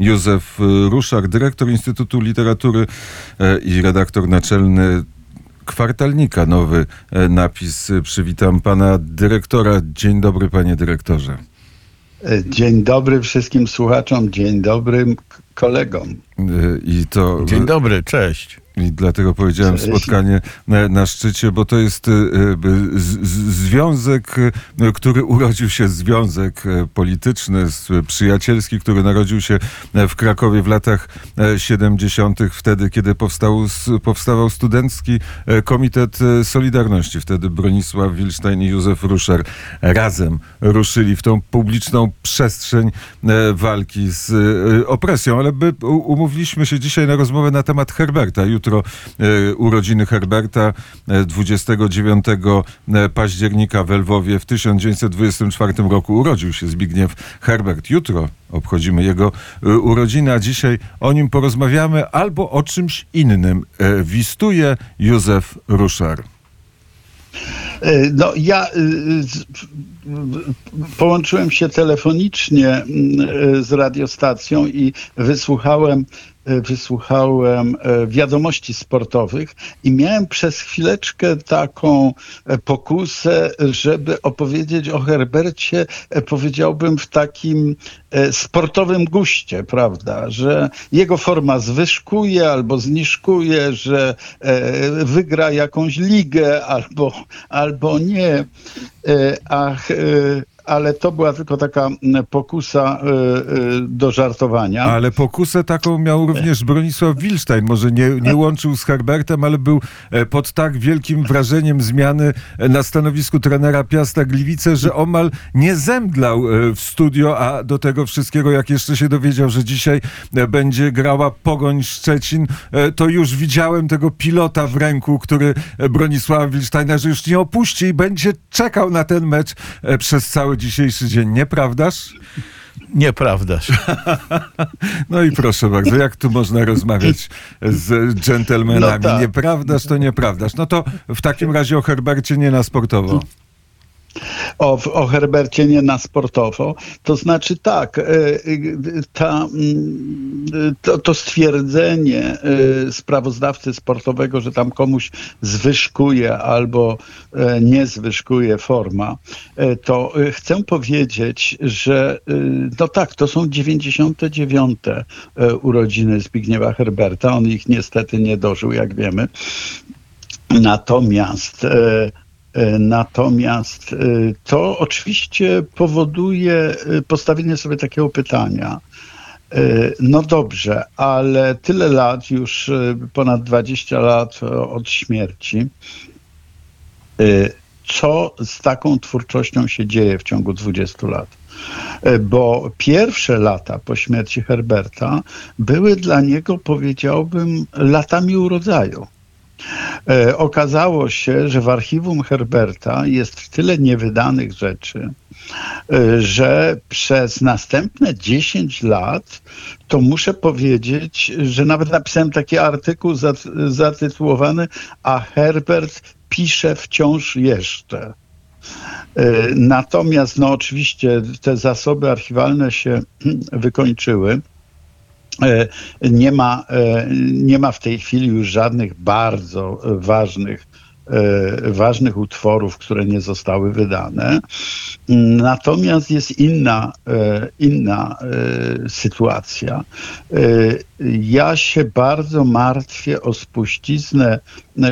Józef Ruszak, dyrektor Instytutu Literatury i redaktor naczelny kwartalnika nowy napis. Przywitam pana dyrektora. Dzień dobry, panie dyrektorze. Dzień dobry wszystkim słuchaczom, dzień dobry kolegom. I to... Dzień dobry, cześć. I dlatego powiedziałem spotkanie na, na, szczycie, bo to jest e, z, związek, e, który urodził się, związek e, polityczny, przyjacielski, który narodził się w Krakowie w latach 70., wtedy, kiedy powstał, powstawał Studencki Komitet Solidarności. Wtedy Bronisław Wilstein i Józef Ruszer razem ruszyli w tą publiczną przestrzeń walki z opresją. Ale by, umówiliśmy się dzisiaj na rozmowę na temat Herberta. Jutro jutro e, urodziny Herberta 29 e, e, października w Lwowie w 1924 roku urodził się Zbigniew Herbert. Jutro obchodzimy jego urodziny, a dzisiaj o nim porozmawiamy albo o czymś innym. Wistuje Józef Ruszar. No ja połączyłem się telefonicznie z radiostacją i wysłuchałem wysłuchałem e, wiadomości sportowych i miałem przez chwileczkę taką e, pokusę, żeby opowiedzieć o Herbercie, powiedziałbym w takim sportowym guście, prawda, że jego forma zwyżkuje albo zniżkuje, że wygra jakąś ligę albo, albo nie. Ach, ale to była tylko taka mm, pokusa y, y, do żartowania. Ale pokusę taką miał również Bronisław Wilstein. Może nie, nie łączył z Herbertem, ale był e, pod tak wielkim wrażeniem zmiany e, na stanowisku trenera Piasta Gliwice, że omal nie zemdlał e, w studio, a do tego wszystkiego, jak jeszcze się dowiedział, że dzisiaj będzie grała Pogoń Szczecin, to już widziałem tego pilota w ręku, który Bronisława Wilsteina, że już nie opuści i będzie czekał na ten mecz przez cały dzisiejszy dzień, nieprawdaż? Nieprawdaż. No i proszę bardzo, jak tu można rozmawiać z dżentelmenami? No tak. Nieprawdaż to nieprawdaż. No to w takim razie o Herbercie nie na sportowo o, o Herbercie nie na sportowo. To znaczy tak, e, ta, mm, to, to stwierdzenie e, sprawozdawcy sportowego, że tam komuś zwyżkuje albo e, nie zwyżkuje forma, to chcę powiedzieć, że no tak, to są 99. urodziny Zbigniewa Herberta. On ich niestety nie dożył, jak wiemy. Natomiast natomiast e, to oczywiście powoduje e, postawienie sobie takiego pytania. No dobrze, ale tyle lat, już ponad 20 lat od śmierci, co z taką twórczością się dzieje w ciągu 20 lat? Bo pierwsze lata po śmierci Herberta były dla niego, powiedziałbym, latami urodzaju. E, okazało się, że w archiwum Herberta jest tyle niewydanych rzeczy, e, że przez następne 10 lat to muszę powiedzieć, że nawet napisałem taki artykuł zatytułowany A Herbert pisze wciąż jeszcze. E, natomiast, no oczywiście, te zasoby archiwalne się wykończyły. E, nie ma, e, nie ma w tej chwili już żadnych bardzo ważnych e, ważnych utworów, które nie zostały wydane. Natomiast jest inna, inna sytuacja. Ja się bardzo martwię o spuściznę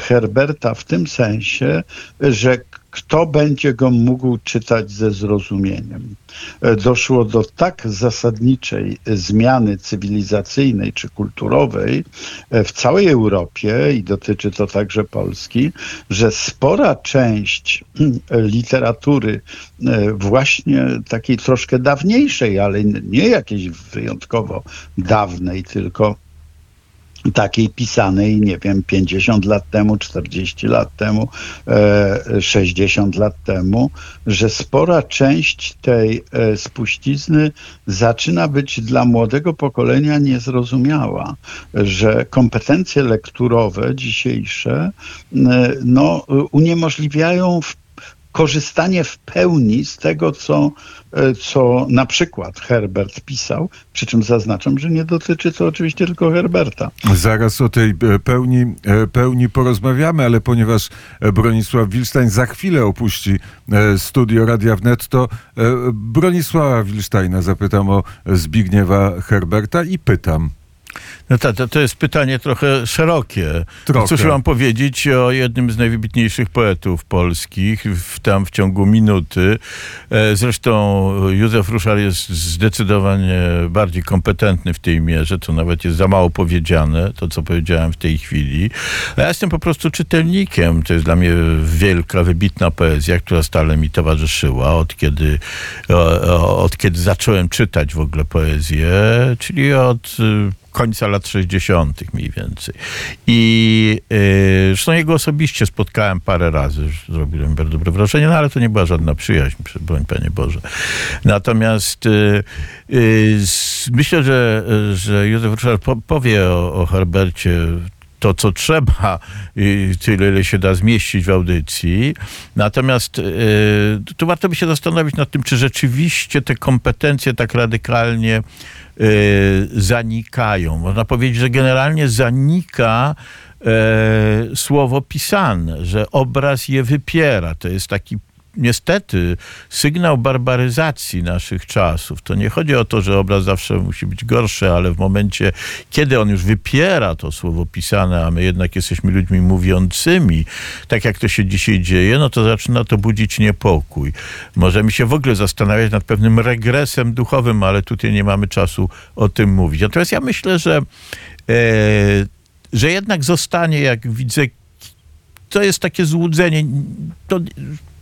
Herberta w tym sensie, że kto będzie go mógł czytać ze zrozumieniem. E, doszło do tak zasadniczej zmiany cywilizacyjnej czy kulturowej e, w całej Europie i dotyczy to także Polski, że spora część e, literatury właśnie takiej troszkę dawniejszej, ale nie jakiejś wyjątkowo dawnej, tylko takiej pisanej, nie wiem, 50 lat temu, 40 lat temu, 60 e, lat temu, że spora część tej e, spuścizny zaczyna być dla młodego pokolenia niezrozumiała, że kompetencje lekturowe dzisiejsze e, no, uniemożliwiają w korzystanie w pełni z tego, co, e, co na przykład Herbert pisał, przy czym zaznaczam, że nie dotyczy to oczywiście tylko Herberta. Zaraz o tej e, pełni, e, pełni porozmawiamy, ale ponieważ Bronisław Wilstein za chwilę opuści studio Radia Wnet, to Bronisława Wilsteina zapytam o Zbigniewa Herberta i pytam. No to, to, to jest pytanie trochę szerokie. Trochę. Cóż mam powiedzieć o jednym z najwybitniejszych poetów polskich, w, tam w ciągu minuty. E, Zresztą Józef Ruszar jest zdecydowanie bardziej kompetentny w tej mierze, to nawet jest za mało powiedziane, to co powiedziałem w tej chwili. A ja jestem po prostu czytelnikiem. To jest dla mnie wielka, wybitna poezja, która stale mi towarzyszyła od kiedy, od kiedy zacząłem czytać w ogóle poezję, czyli od y, końca lat 60. mniej więcej. I yy, zresztą jego osobiście spotkałem parę razy, zrobiłem bardzo dobre wrażenie, no ale to nie była żadna przyjaźń, broń Panie Boże. Natomiast yy, yy, myślę, że, że Józef Ruszar po, powie o, o Herbercie to, co trzeba, tyle, ile się da zmieścić w audycji. Natomiast y, tu warto by się zastanowić nad tym, czy rzeczywiście te kompetencje tak radykalnie y, zanikają. Można powiedzieć, że generalnie zanika y, słowo pisane, że obraz je wypiera. To jest taki niestety sygnał barbaryzacji naszych czasów. To nie chodzi o to, że obraz zawsze musi być gorszy, ale w momencie, kiedy on już wypiera to słowo pisane, a my jednak jesteśmy ludźmi mówiącymi, tak jak to się dzisiaj dzieje, no to zaczyna to budzić niepokój. Możemy się w ogóle zastanawiać nad pewnym regresem duchowym, ale tutaj nie mamy czasu o tym mówić. Natomiast ja myślę, że, e, że jednak zostanie, jak widzę, to jest takie złudzenie. To,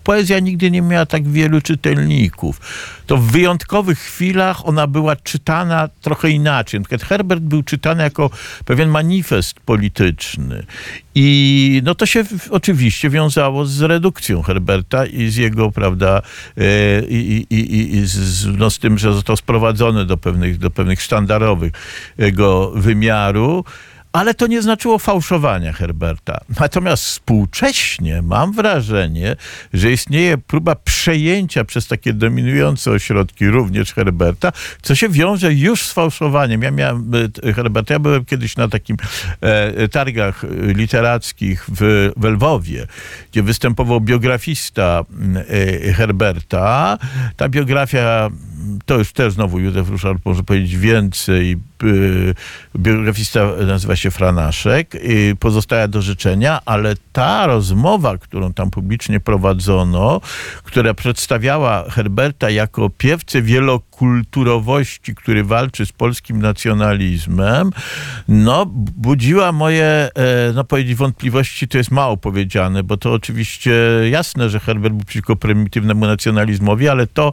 poezja nigdy nie miała tak wielu czytelników. To w wyjątkowych chwilach ona była czytana trochę inaczej. Na przykład Herbert był czytany jako pewien manifest polityczny. I no to się oczywiście wiązało z redukcją Herberta i z jego, prawda, e, i, i, i z, no z tym, że został sprowadzony do pewnych, do pewnych sztandarowych jego wymiaru ale to nie znaczyło fałszowania Herberta. Natomiast współcześnie mam wrażenie, że istnieje próba przejęcia przez takie dominujące ośrodki również Herberta, co się wiąże już z fałszowaniem. Ja miałem e, Herberta, ja byłem kiedyś na takim e, targach literackich w, w Lwowie, gdzie występował biografista e, Herberta. Ta biografia to już też znowu Józef Ruszar może powiedzieć więcej. Biografista nazywa się Franaszek. Pozostała do życzenia, ale ta rozmowa, którą tam publicznie prowadzono, która przedstawiała Herberta jako piewcę wielokulturowości, który walczy z polskim nacjonalizmem, no budziła moje, no powiedzieć, wątpliwości, to jest mało powiedziane, bo to oczywiście jasne, że Herbert był przeciwko prymitywnemu nacjonalizmowi, ale to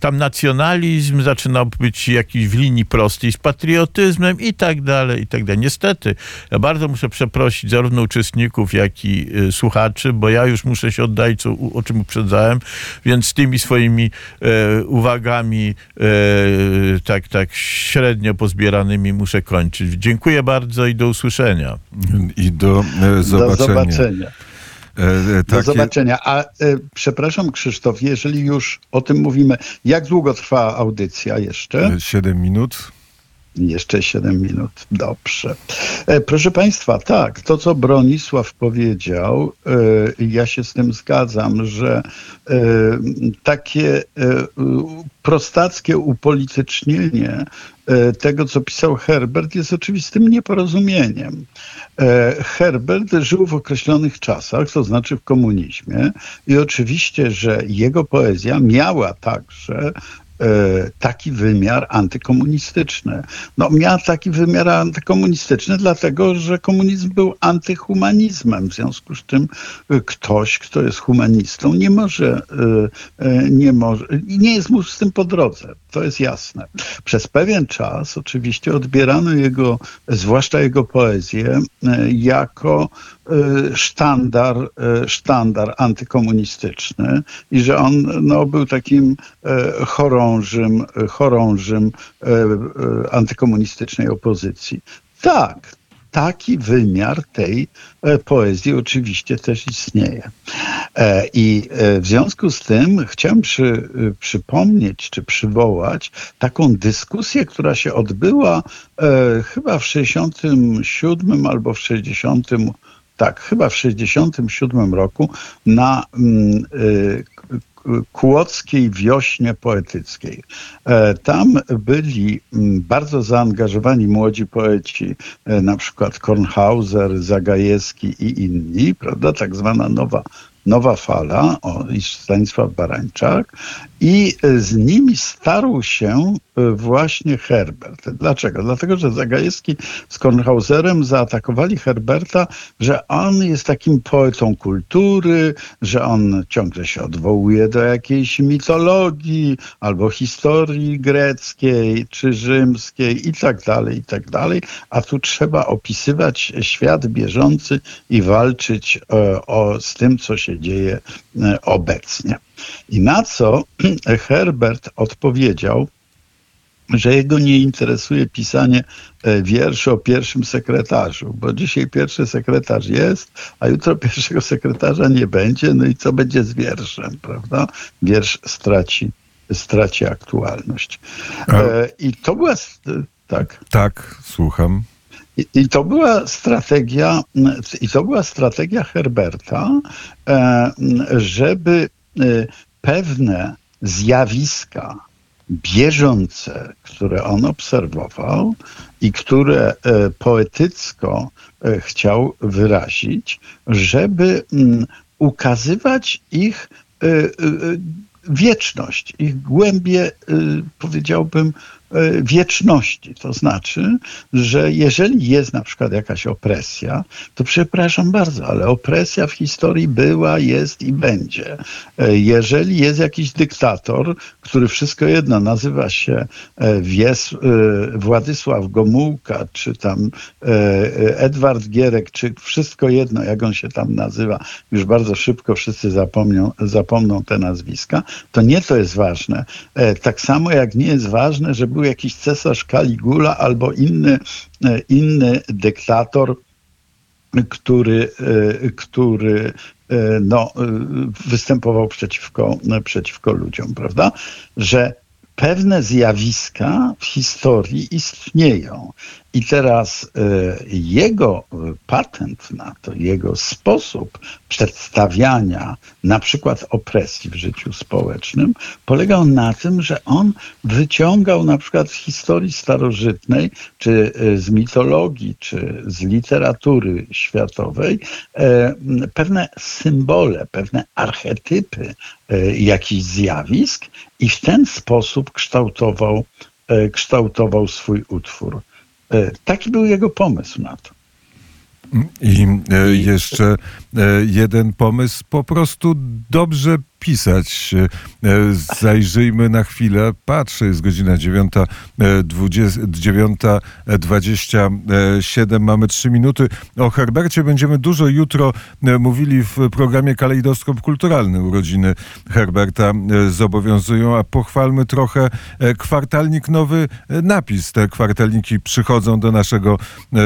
tam nacjonalizm zaczynał być jakiś w linii prostej z patriotyzmem i tak dalej, i tak dalej. Niestety, ja bardzo muszę przeprosić zarówno uczestników, jak i y, słuchaczy, bo ja już muszę się oddać, co, o czym uprzedzałem, więc z tymi swoimi e, uwagami e, tak, tak średnio pozbieranymi muszę kończyć. Dziękuję bardzo i do usłyszenia. I do zobaczenia. Do zobaczenia. E, Do zobaczenia. A e, przepraszam, Krzysztof, jeżeli już o tym mówimy, jak długo trwa audycja jeszcze? Siedem minut. Jeszcze 7 minut. Dobrze. E, proszę Państwa, tak, to co Bronisław powiedział, e, ja się z tym zgadzam, że e, takie prostackie upolitycznienie tego, co pisał Herbert, jest oczywistym nieporozumieniem. Herbert żył w określonych czasach, to znaczy w komunizmie, i oczywiście, że jego poezja miała także taki wymiar antykomunistyczny. No, miał taki wymiar antykomunistyczny, dlatego że komunizm był antyhumanizmem. W związku z czym ktoś, kto jest humanistą, nie może, nie może, nie jest mu z tym po drodze. To jest jasne. Przez pewien czas oczywiście odbierano jego, zwłaszcza jego poezję, jako sztandar, sztandar antykomunistyczny i że on no, był takim chorążym, chorążym antykomunistycznej opozycji. Tak, taki wymiar tej e, poezji oczywiście też istnieje. E, I e, w związku z tym chciałem przy, przypomnieć czy przywołać taką dyskusję, która się odbyła chyba w 67 albo w 60 tak, chyba w 67 roku na mm, kłodzkiej wiośnie poetyckiej. E, tam byli mm, bardzo zaangażowani młodzi poeci, e, na przykład Kornhauser, Zagajewski i inni, prawda, tak zwana nowa Nowa Fala o, i Stanisław Barańczak i z nimi starł się e, właśnie Herbert. Dlaczego? Dlatego, że Zagajewski z Kornhauserem zaatakowali Herberta, że on jest takim poetą kultury, że on ciągle się odwołuje do jakiejś mitologii albo historii greckiej czy rzymskiej i tak dalej, i tak dalej. A tu trzeba opisywać świat bieżący i walczyć e, o, z tym, co się dzieje e, obecnie. I na co Herbert odpowiedział, że jego nie interesuje pisanie e, wierszy o pierwszym sekretarzu, bo dzisiaj pierwszy sekretarz jest, a jutro pierwszego sekretarza nie będzie, no i co będzie z wierszem, prawda? Wiersz straci, straci aktualność. E, I to była, tak. Tak, słucham. I, to była strategia, i to była strategia Herberta, e, żeby e, pewne zjawiska bieżące, które on obserwował i które e, poetycko chciał wyrazić, żeby ukazywać ich wieczność, ich głębie, powiedziałbym, wieczności. To znaczy, że jeżeli jest na przykład jakaś opresja, to przepraszam bardzo, ale opresja w historii była, jest i będzie. E, jeżeli jest jakiś dyktator, który wszystko jedno nazywa się e, Wies, Władysław Gomułka, czy tam Edward Gierek, czy wszystko jedno, jak on się tam nazywa, już bardzo szybko wszyscy zapomną, zapomną te nazwiska, to nie to jest ważne. Tak samo jak nie jest ważne, żeby był jakiś cesarz Caligula albo inny, e, inny dyktator, który, e, który e, no, występował przeciwko, przeciwko ludziom, prawda? Że pewne zjawiska w historii istnieją. I teraz e, jego patent na to, jego sposób przedstawiania na przykład opresji w życiu społecznym polegał na tym, że on wyciągał na przykład z historii starożytnej, czy e, z mitologii, czy z literatury światowej e, pewne symbole, pewne archetypy jakichś zjawisk i w ten sposób kształtował, kształtował swój utwór. E, taki był jego pomysł na to. I e, jeszcze e, jeden pomysł, po prostu dobrze pisać. E, zajrzyjmy na chwilę. Patrzę, jest godzina 9.27. E, Mamy trzy minuty. O Herbercie będziemy dużo jutro e, mówili w programie Kalejdoskop Kulturalny. Urodziny Herberta zobowiązują, a pochwalmy trochę kwartalnik nowy napis. Te kwartalniki przychodzą do naszego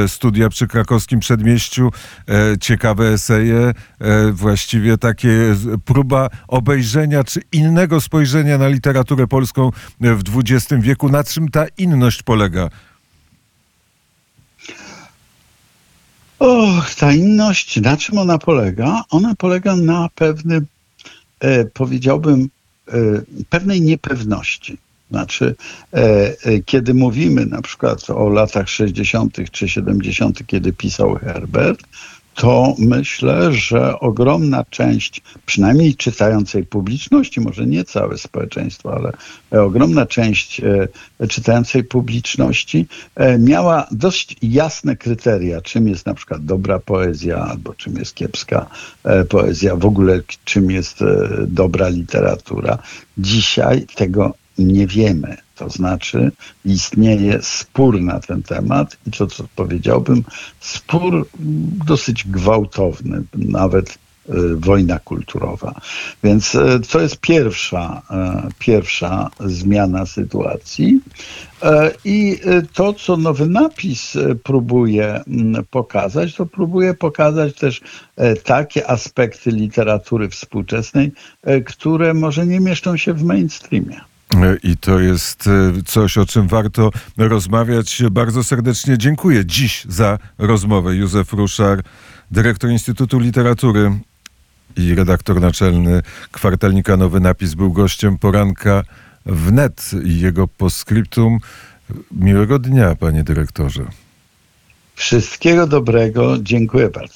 studia przy krakowskim przedmieściu. Ciekawe eseje, właściwie takie próba obejrzenia czy innego spojrzenia na literaturę polską w XX wieku. Na czym ta inność polega? O, ta inność, na czym ona polega? Ona polega na pewnym, e, powiedziałbym, e, pewnej niepewności. Znaczy, e, e, kiedy mówimy na przykład o latach 60. czy 70., kiedy pisał Herbert, to myślę, że ogromna część, przynajmniej czytającej publiczności, może nie całe społeczeństwo, ale ogromna część e, czytającej publiczności e, miała dość jasne kryteria, czym jest na przykład dobra poezja, albo czym jest kiepska e, poezja, w ogóle czym jest dobra literatura. Dzisiaj tego nie wiemy. To znaczy istnieje spór na ten temat i to, co powiedziałbym, spór dosyć gwałtowny, nawet wojna kulturowa. Więc e, to jest pierwsza, e, pierwsza zmiana sytuacji. I to, co nowy napis próbuje mm, pokazać, to próbuje pokazać też takie aspekty literatury współczesnej, które może nie mieszczą się w mainstreamie. I to jest e, coś, o czym warto rozmawiać. Bardzo serdecznie dziękuję dziś za rozmowę. Józef Ruszar, dyrektor Instytutu Literatury i redaktor naczelny kwartalnika Nowy Napis, był gościem poranka wnet i jego postscriptum. Miłego dnia, panie dyrektorze. Wszystkiego dobrego. Dziękuję bardzo.